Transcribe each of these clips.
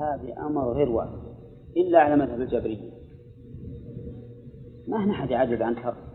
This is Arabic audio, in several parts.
هذه أمر غير واحد إلا على مذهب الجبرية ما هنا أحد يعجز عن ترك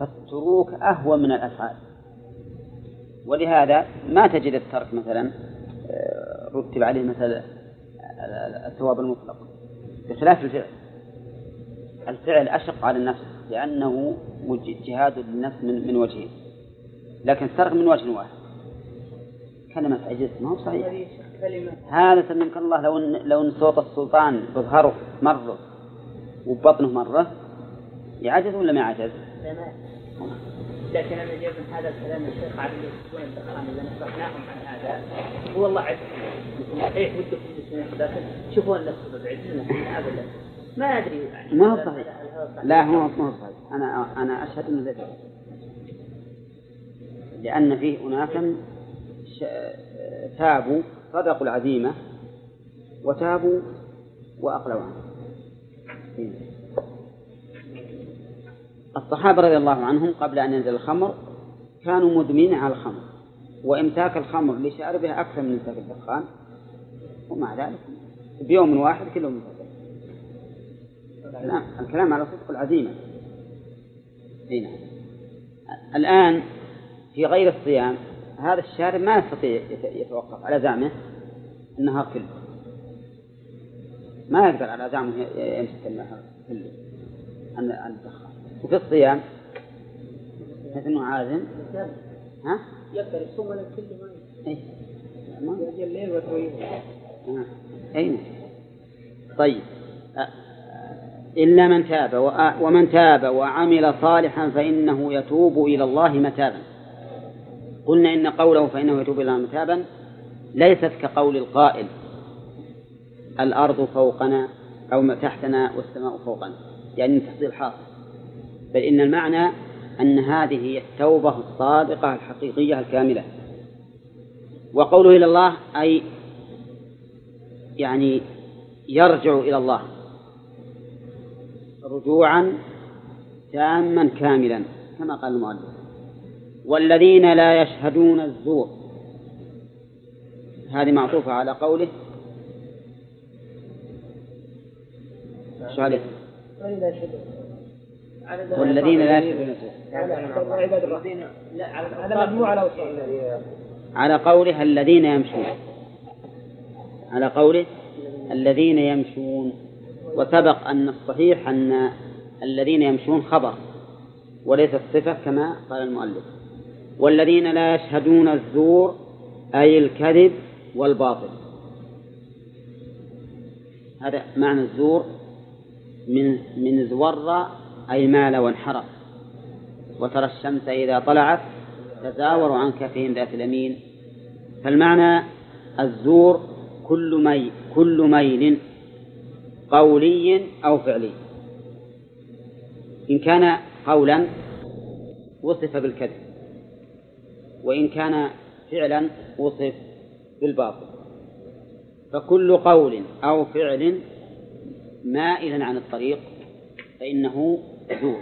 فالتروك أهون من الأفعال. ولهذا ما تجد الترك مثلا آه، رتب عليه مثلا الثواب المطلق بخلاف الفعل. الفعل أشق على النفس لأنه جهاد للنفس من من وجهين لكن الترك من وجه واحد. كلمة عجزت ما هو صحيح. هذا سلمك الله لو ان لو إن صوت السلطان بظهره مرة وبطنه مرة يعجز ولا ما يعجز؟ لكن أنا جايب من هذا الكلام الشيخ عبد يكون الدخان إذا نصحناهم عن هذا. هو الله عز إيه ودكم لكن شوفوا النفس بعزنا ابدا ما أدري يعني. ما هو صحيح. لا هو ما هو صحيح. أنا أنا أشهد إنه ليس لأن فيه اناسا تابوا صدقوا العزيمة وتابوا وأقلوا عنه. الصحابة رضي الله عنهم قبل أن ينزل الخمر كانوا مدمنين على الخمر وإمساك الخمر لشاربها أكثر من إمساك الدخان ومع ذلك بيوم واحد كلهم لا الكلام على صدق العزيمة. هنا الآن في غير الصيام هذا الشارب ما يستطيع يتوقف على زعمه النهار كله ما يقدر على زعمه يمسك النهار كله عن الدخان وفي الصيام مثل إنه عازم. ها؟ يقدر يصوم ولا كل ما اي يجي الليل وترويه اي طيب. إلا من تاب ومن تاب وعمل صالحا فإنه يتوب إلى الله متابا. قلنا إن قوله فإنه يتوب إلى متابا ليست كقول القائل الأرض فوقنا أو تحتنا والسماء فوقنا يعني تحصيل حاصل. بل إن المعنى أن هذه هي التوبة الصادقة الحقيقية الكاملة. وقوله إلى الله أي يعني يرجع إلى الله رجوعا تاما كاملا كما قال المؤلف. والذين لا يشهدون الزور. هذه معطوفة على قوله. شو عليه؟ والذين لا يشهدون على مجموعة على قوله الذين يمشون. على قوله الذين يمشون. وسبق أن الصحيح أن الذين يمشون خبر وليس الصفة كما قال المؤلف. والذين لا يشهدون الزور أي الكذب والباطل. هذا معنى الزور من من زور أي مال وانحرف. وترى الشمس إذا طلعت تزاور عن كفهم ذات اليمين. فالمعنى الزور كل ميل كل ميل قولي أو فعلي. إن كان قولا وصف بالكذب. وإن كان فعلا وصف بالباطل. فكل قول أو فعل مائل عن الطريق فإنه زور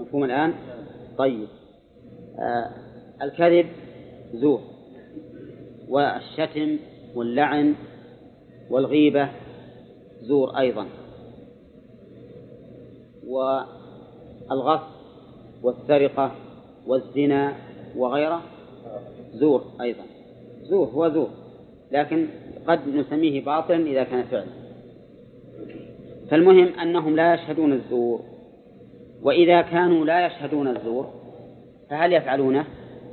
مفهوم الآن؟ طيب. آه الكذب زور والشتم واللعن والغيبة زور أيضا. والغصب والسرقة والزنا وغيره زور أيضا. زور هو زور لكن قد نسميه باطلا إذا كان فعلا. فالمهم أنهم لا يشهدون الزور وإذا كانوا لا يشهدون الزور فهل يفعلونه؟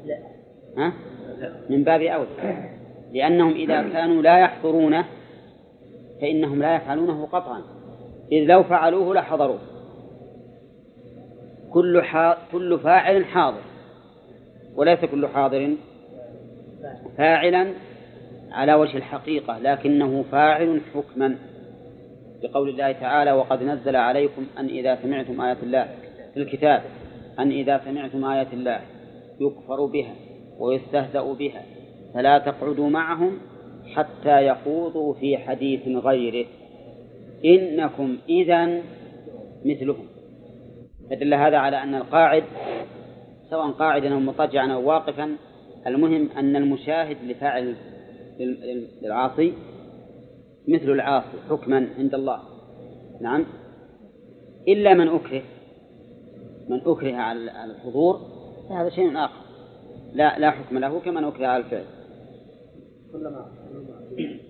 لا. ها؟ من باب أولى لأنهم إذا كانوا لا يحضرونه فإنهم لا يفعلونه قطعا. إذ لو فعلوه لحضروه. كل حا... كل فاعل حاضر. وليس كل حاضر فاعلا على وجه الحقيقة لكنه فاعل حكما بقول الله تعالى وقد نزل عليكم أن إذا سمعتم آيات الله في الكتاب أن إذا سمعتم آيات الله يكفر بها ويستهزأ بها فلا تقعدوا معهم حتى يخوضوا في حديث غيره. إنكم إذا مثلهم. فدل هذا على أن القاعد سواء قاعدا أو مضطجعا أو واقفا المهم أن المشاهد لفاعل العاصي مثل العاصي حكما عند الله. نعم. إلا من أكره من أكره على الحضور فهذا شيء آخر. لا لا حكم له كمن أكره على الفعل.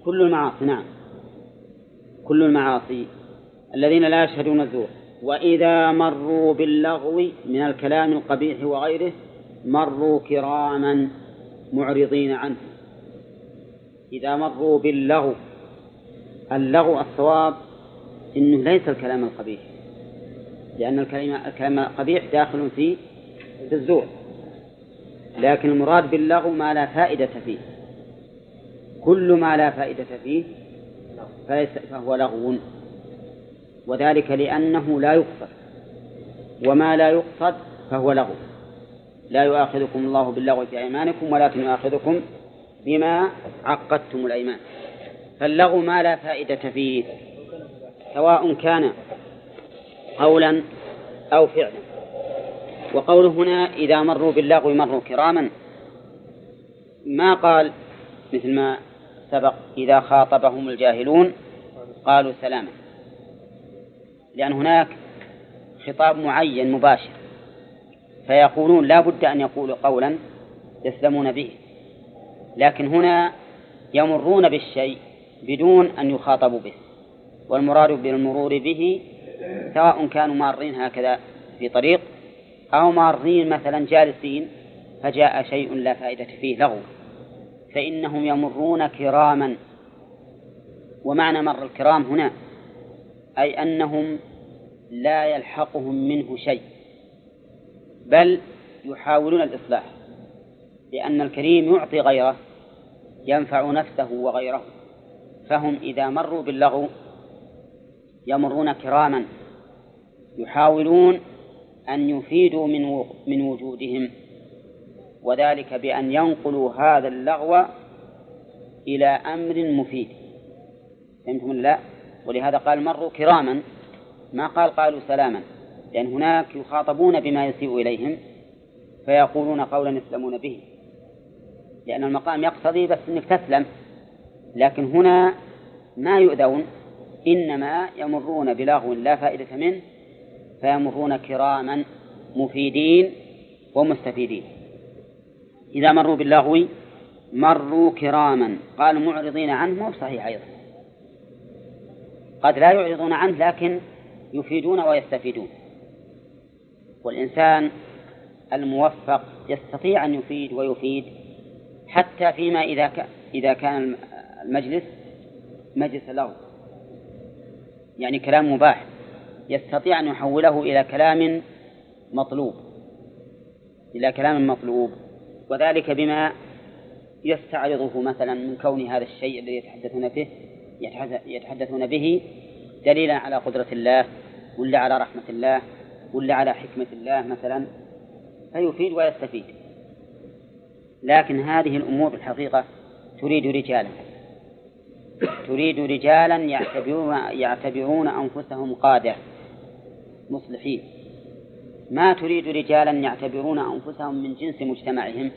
كل المعاصي نعم. كل المعاصي. الذين لا يشهدون الزور. وإذا مروا باللغو من الكلام القبيح وغيره مروا كراما معرضين عنه. إذا مروا باللغو اللغو الصواب إنه ليس الكلام القبيح لأن الكلام الكلام القبيح داخل في الزور. لكن المراد باللغو ما لا فائدة فيه. كل ما لا فائدة فيه فهو لغو. وذلك لأنه لا يقصد. وما لا يقصد فهو لغو. لا يؤاخذكم الله باللغو في أيمانكم ولكن يؤاخذكم بما عقدتم الأيمان. فاللغو ما لا فائدة فيه سواء كان قولا أو فعلا. وقوله هنا إذا مروا باللغو مروا كراما. ما قال مثل ما سبق إذا خاطبهم الجاهلون قالوا سلاما. لأن هناك خطاب معين مباشر. فيقولون لا بد أن يقولوا قولا يسلمون به. لكن هنا يمرون بالشيء بدون أن يخاطبوا به. والمراد بالمرور به سواء كانوا مارين هكذا في طريق أو مارين مثلا جالسين فجاء شيء لا فائدة فيه لغو. فإنهم يمرون كراما. ومعنى مر الكرام هنا أي أنهم لا يلحقهم منه شيء بل يحاولون الإصلاح لأن الكريم يعطي غيره ينفع نفسه وغيره فهم إذا مروا باللغو يمرون كراما يحاولون أن يفيدوا من من وجودهم وذلك بأن ينقلوا هذا اللغو إلى أمر مفيد فهمتم لا؟ ولهذا قال مروا كراما ما قال قالوا سلاما. لأن هناك يخاطبون بما يسيء إليهم فيقولون قولا يسلمون به. لأن المقام يقتضي بس أنك تسلم. لكن هنا ما يؤذون إنما يمرون بلغو لا فائدة منه فيمرون كراما مفيدين ومستفيدين. إذا مروا باللغو مروا كراما. قال معرضين عنه صحيح أيضا. قد لا يعرضون عنه لكن يفيدون ويستفيدون. والإنسان الموفق يستطيع أن يفيد ويفيد حتى فيما إذا إذا كان المجلس مجلس لغو يعني كلام مباح. يستطيع أن يحوله إلى كلام مطلوب. إلى كلام مطلوب. وذلك بما يستعرضه مثلا من كون هذا الشيء الذي يتحدثون به يتحدثون به دليلا على قدرة الله ولا على رحمة الله ولا على حكمة الله مثلا فيفيد ويستفيد. لكن هذه الأمور الحقيقة تريد رجالا. تريد رجالا يعتبرون, يعتبرون أنفسهم قادة مصلحين. ما تريد رجالا يعتبرون أنفسهم من جنس مجتمعهم؟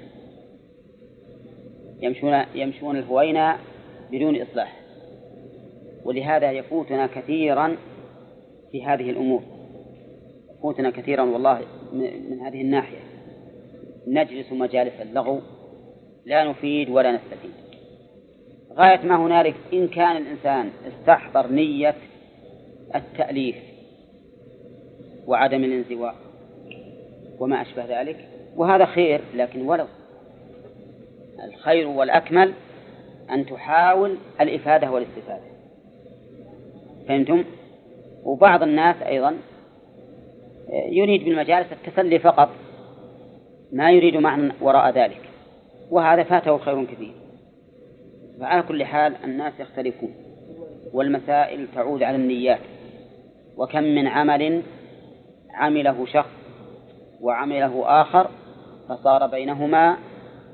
يمشون يمشون الهوينة بدون إصلاح. ولهذا يفوتنا كثيرا في هذه الأمور. يفوتنا كثيرا والله من هذه الناحية. نجلس مجالس اللغو لا نفيد ولا نستفيد. غاية ما هنالك إن كان الإنسان استحضر نية التأليف وعدم الانزواء وما أشبه ذلك وهذا خير لكن ولو. الخير والأكمل أن تحاول الإفادة والاستفادة. فهمتم؟ وبعض الناس أيضا يريد بالمجالس التسلي فقط ما يريد معنى وراء ذلك وهذا فاته خير كثير فعلى كل حال الناس يختلفون والمسائل تعود على النيات وكم من عمل عمله شخص وعمله آخر فصار بينهما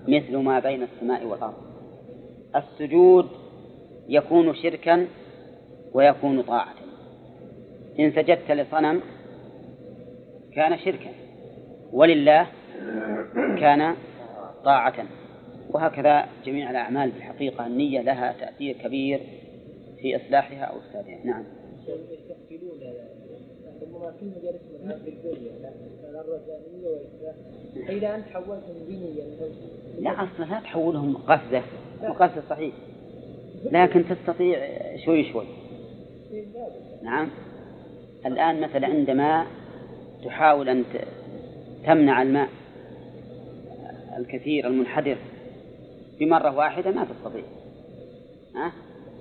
مثل ما بين السماء والأرض السجود يكون شركا ويكون طاعة. إن سجدت لصنم كان شركا ولله كان طاعة. وهكذا جميع الأعمال بالحقيقة النية لها تأثير كبير في إصلاحها أو إفسادها. نعم. دينيا لا أصلا لا تحولهم قفزة وقفزة صحيح. لكن تستطيع شوي شوي. نعم. الآن مثلا عندما تحاول أن تمنع الماء الكثير المنحدر بمرة واحدة ما تستطيع. ها؟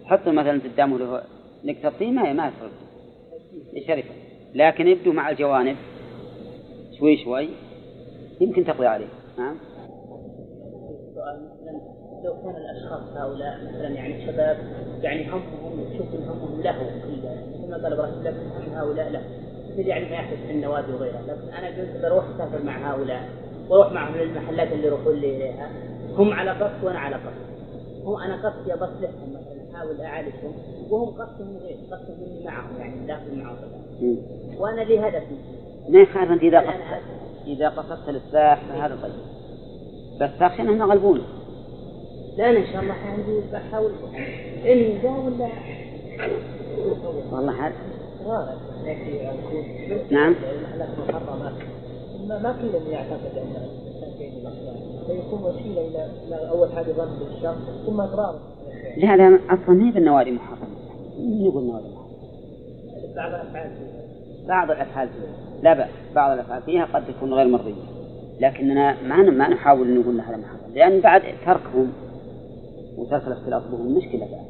حطوا مثلا قدامه له نكتة طين ما ما يصير. يشرفه لكن يبدو مع الجوانب شوي شوي يمكن تقضي عليه. نعم. لو كان الأشخاص هؤلاء مثلا يعني شباب يعني همهم تشوف همهم له مثل ما قال إبراهيم لكن هم هؤلاء له مثل يعني ما يحدث في النوادي وغيرها لكن أنا قلت بروح أسافر مع هؤلاء وأروح معهم للمحلات اللي يروحون لي إليها. هم على قصد وأنا على قصد. هم أنا قصدي بصلحهم مثلا احاول أعالجهم وهم قصدهم غير قصدهم إني معهم يعني داخل معهم. وأنا لي هدف ما يخالف إذا قصدت؟ إذا قصدت الاصلاح فهذا طيب. بس أخي يغلبون لا أنا إن شاء الله عندي بحاول إن ذا ولا والله حال. نعم. ما كل من يعتقد أن فيكون وسيلة إلى أول حاجة ظن بالشر ثم إقرار. لا لا أصلا ما هي بالنوادي محرمة. من يقول نوادي محرمة. بعض الأفعال. بعض الأفعال. فيها لا بأس. بعض الأفعال فيها قد تكون غير مرضية. لكننا ما ما نحاول ان نقول هذا محرم لأن بعد تركهم وترك الاختلاط بهم مشكله بعد.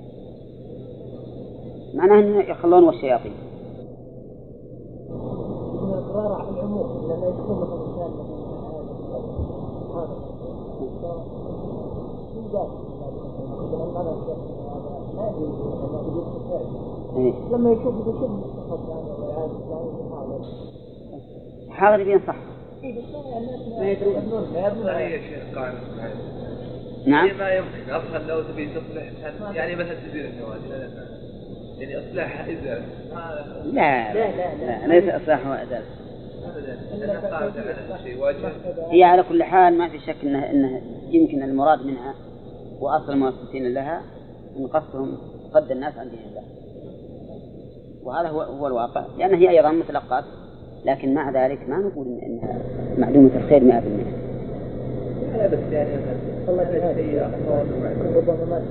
معناه ان يخلون والشياطين لما إيه. لما يشوف يشوف حاضر بينصح ما يدرون ما يا شيخ قاعدة نعم. ما يمكن. أصلا لو تبي تصلح يعني مثلا تدير النوادي يعني اصلاحها ازاله لا لا لا, لا, لا. ليس اصلاحها وازاله هي على كل حال ما في شك انه انه يمكن المراد منها وأصل المؤسسين لها إن قصدهم صد الناس عن دين الله. وهذا هو هو الواقع. لأن هي أيضا متلقات. لكن مع ذلك ما نقول إنها معدومة الخير 100% لا بس يعني والله جهاد ربما ما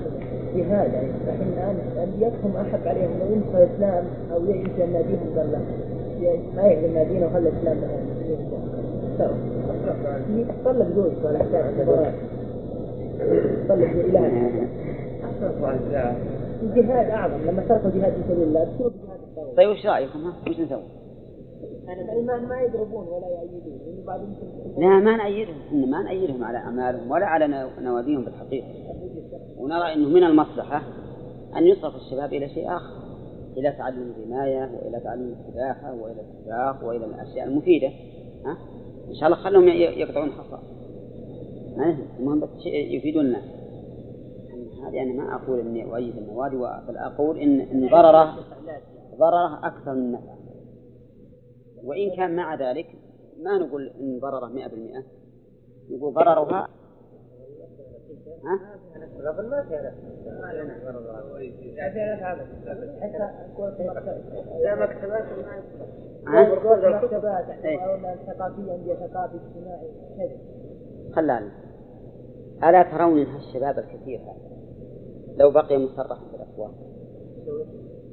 جهاد يعني إحنا انبيائكم احب عليهم لو ينصر الإسلام أو ينشا ناديهم قال له ما يهدم نادينا وخلى الإسلام طلق زوجته ولا حساب طلق إله. الجهاد. أعظم. لما تركوا جهاد في سبيل الله طيب وش رأيكم؟ ها؟ وش نسوي؟ ما ما يضربون ولا يأيدون يعني بعد لا ما نأيدهم ما نأيدهم على أعمالهم ولا على نواديهم بالحقيقة. ونرى أنه من المصلحة أن يصرف الشباب إلى شيء آخر إلى تعلم الرماية وإلى تعلم السباحة وإلى السباق وإلى الأشياء المفيدة ها؟ إن شاء الله خلهم يقطعون حصى المهم بس يفيدون الناس. هذه أنا ما أقول إني أؤيد النوادي بل أقول إن إن ضرره ضرره أكثر من نفعه وإن كان مع ذلك ما نقول إن ضرره 100% نقول ضررها ها؟ خلاني ألا ترون هالشباب الكثير هذا؟ لو بقي مسرحا في الأسواق.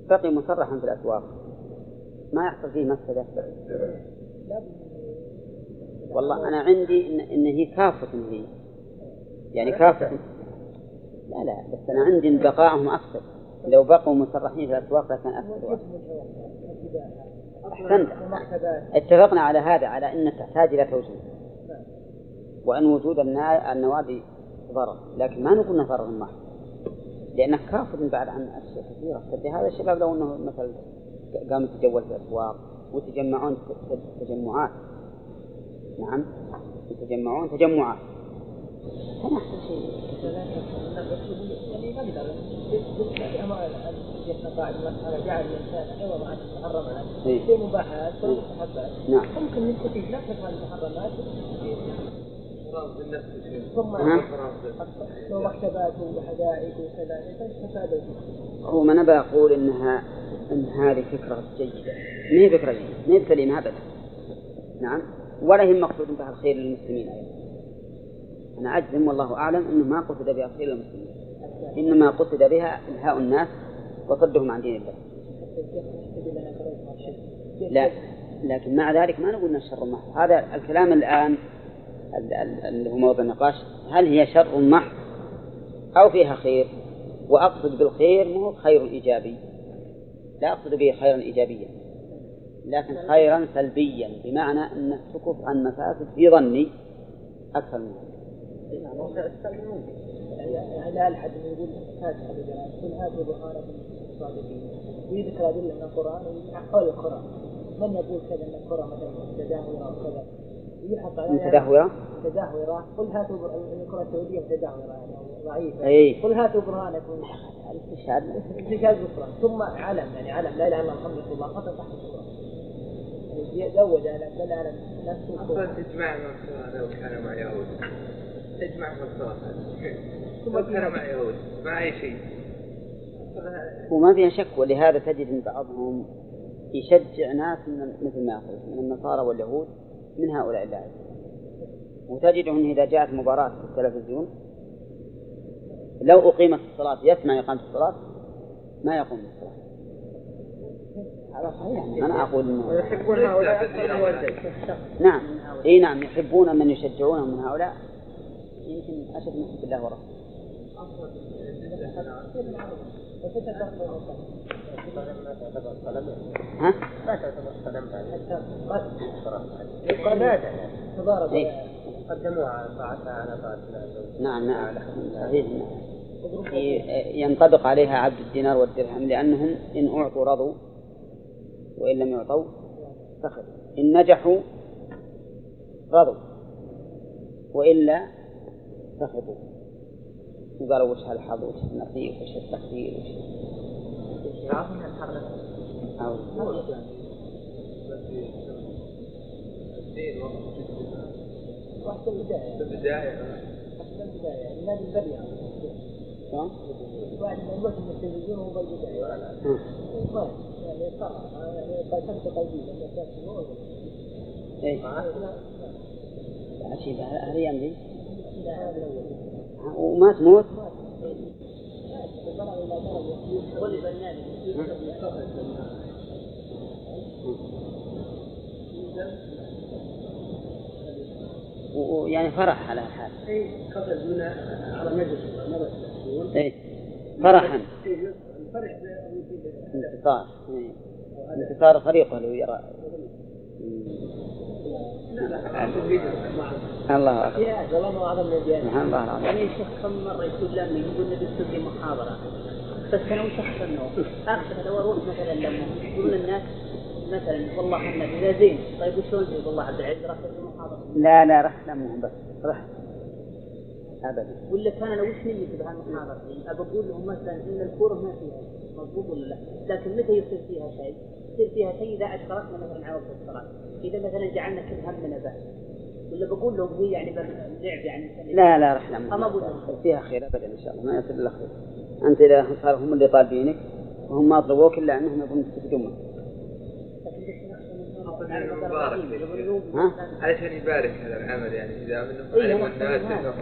بقي مسرحا في الأسواق. ما يحصل فيه مفسدة. والله أنا عندي إن, إن هي كافة هي. يعني كافة. لا لا بس أنا عندي إن بقائهم أكثر لو بقوا مسرحين في الأسواق لكان أكثر أحسنت. اتفقنا على هذا على أن تحتاج إلى توجيه. وأن وجود النوادي ضرر. لكن ما نقول انه ضرر محض لأنه كافر بعد عن أشياء كثيرة. هذا الشباب لو أنه مثلا قام يتجول في الأسواق ويتجمعون تجمعات نعم. يتجمعون تجمعات. أحسن شيء قاعد مسألة جعل الإنسان عوض عن المحرمات في مباحات ومستحبات نعم ممكن نستفيد نفس هذه المحرمات هو ما أنا بقول إنها إن هذه فكرة جيدة. ما هي فكرة جيدة. ما هي سليمة أبدا. نعم. ولا هي مقصود بها الخير للمسلمين. أيضا أنا أجزم والله أعلم أنه ما قصد بها الخير للمسلمين. إنما قصد بها إلهاء الناس وصدهم عن دين الله. لا. لكن مع ذلك ما نقول انها شر محض هذا الكلام الآن ال- ال- اللي هو موضوع النقاش هل هي شر محض أو فيها خير؟ وأقصد بالخير مو خير إيجابي. لا أقصد به خيرا ايجابيا لكن خيرا سلبيا بمعنى انك تكف عن مفاسد في ظني أكثر من هذا يعني لا الحد يقول كل هذه برهانكم الصادقين. ويذكر أدلة من القرآن حول القرآن. من يقول كذا أن القرآن مثلا متداولة أو كذا عليها متدهورة؟ متدهورة. قل هاتوا بر- الكرة السعودية متدهورة يعني ضعيفة. أي. قل هاتوا برهانكم الاستشهاد استشهاد بالقرآن ثم علم يعني علم. لا إله إلا الله محمد رسول الله خطأ تحت القرآن يعني زود على بل على نفسه أصلا تجمع مع لو كان مع يهود. تجمع مع ثم كان مع يهود. مع أي شيء. وما فيها شك ولهذا تجد إن بعضهم يشجع ناس من مثل ما قلت من النصارى واليهود من هؤلاء اللاعبين وتجدهم إذا جاءت مباراة في التلفزيون لو أقيمت الصلاة يسمع إقامة الصلاة ما يقوم بالصلاة. هذا صحيح. أنا أقول انه ويحبون هؤلاء نعم. إي نعم يحبون من يشجعونهم من هؤلاء. يمكن أشد من حب الله ورسوله ها؟ تضارب إيه. قدموها طاعتها على طاعة نعم نعم صحيح نعم. ينطبق عليها عبد الدينار والدرهم لأنهم إن أعطوا رضوا وإن لم يعطوا سخطوا إن نجحوا رضوا وإلا سخطوا وقالوا وش هالحظ وش النصيب وش التخفير وش واحدة البداية البداية البداية يعني نادي البداية شلون؟ بعد ما يوجه من التلفزيون هو بالبداية يعني كان في موعد. إيه لا، عجيب هالأيام ذي لا، هذا الأول. وما تموت بلغ إلى درجة غلب النادي و- ويعني فرح على الحال. قبل هنا على مجلس إيه. فرحا. الفرح انتصار. إيه. انتصار فريقه لو يرى الله أكبر. يا والله اعظم من سبحان الله العظيم يعني الشيخ كم مرة يقول لما يقول نبي تسوي محاضرة بس أنا وش أحسن أخشى لو أروح مثلا لما يقولون الناس مثلا والله إحنا إذا زين طيب وشلون زين؟ والله عبد العزيز راح لا لا لا مو بس رح أبدا. ولا كان أنا وش نيتي بهالمحاضرة أبى أقول لهم مثلا إن الكورة ما فيها مضبوط ولا لا؟ لكن متى يصير فيها شيء؟ يصير فيها شيء إذا أشكرتنا مثلا على وقت الصلاة. إذا مثلا جعلنا كل همنا بس. ولا بقول لهم هي يعني بس لعب يعني. لا لا رح لا مو أما أقول بس. فيها خير أبدا إن شاء الله ما يصير إلا خير. أنت إذا صار هم اللي طالبينك وهم ما طلبوك إلا أنهم يبغون يستفيدون ها؟ علشان يبارك هذا العمل يعني اذا. إنه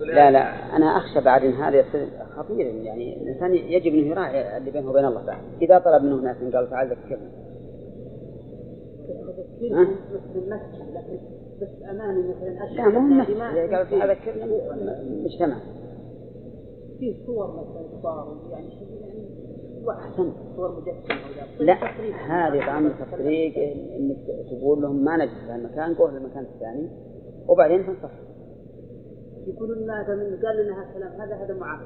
لا لا أنا أخشى بعد أن هذا يصير خطير يعني الإنسان يجب أنه يراعي اللي بينه وبين الله بعد إذا طلب منه ناس قال تعال ذكرني بس اماني مثلا لا النفس ما- إذا قال تعال ذكرني مجتمع في صور مثلا يعني أحسنت صور مجسمه ولا لا هذه طعم التفريق إنك تقول لهم ما نجد في المكان قول المكان الثاني وبعدين تنصح. يقولون هذا من قال لنا هالكلام هذا هذا معاق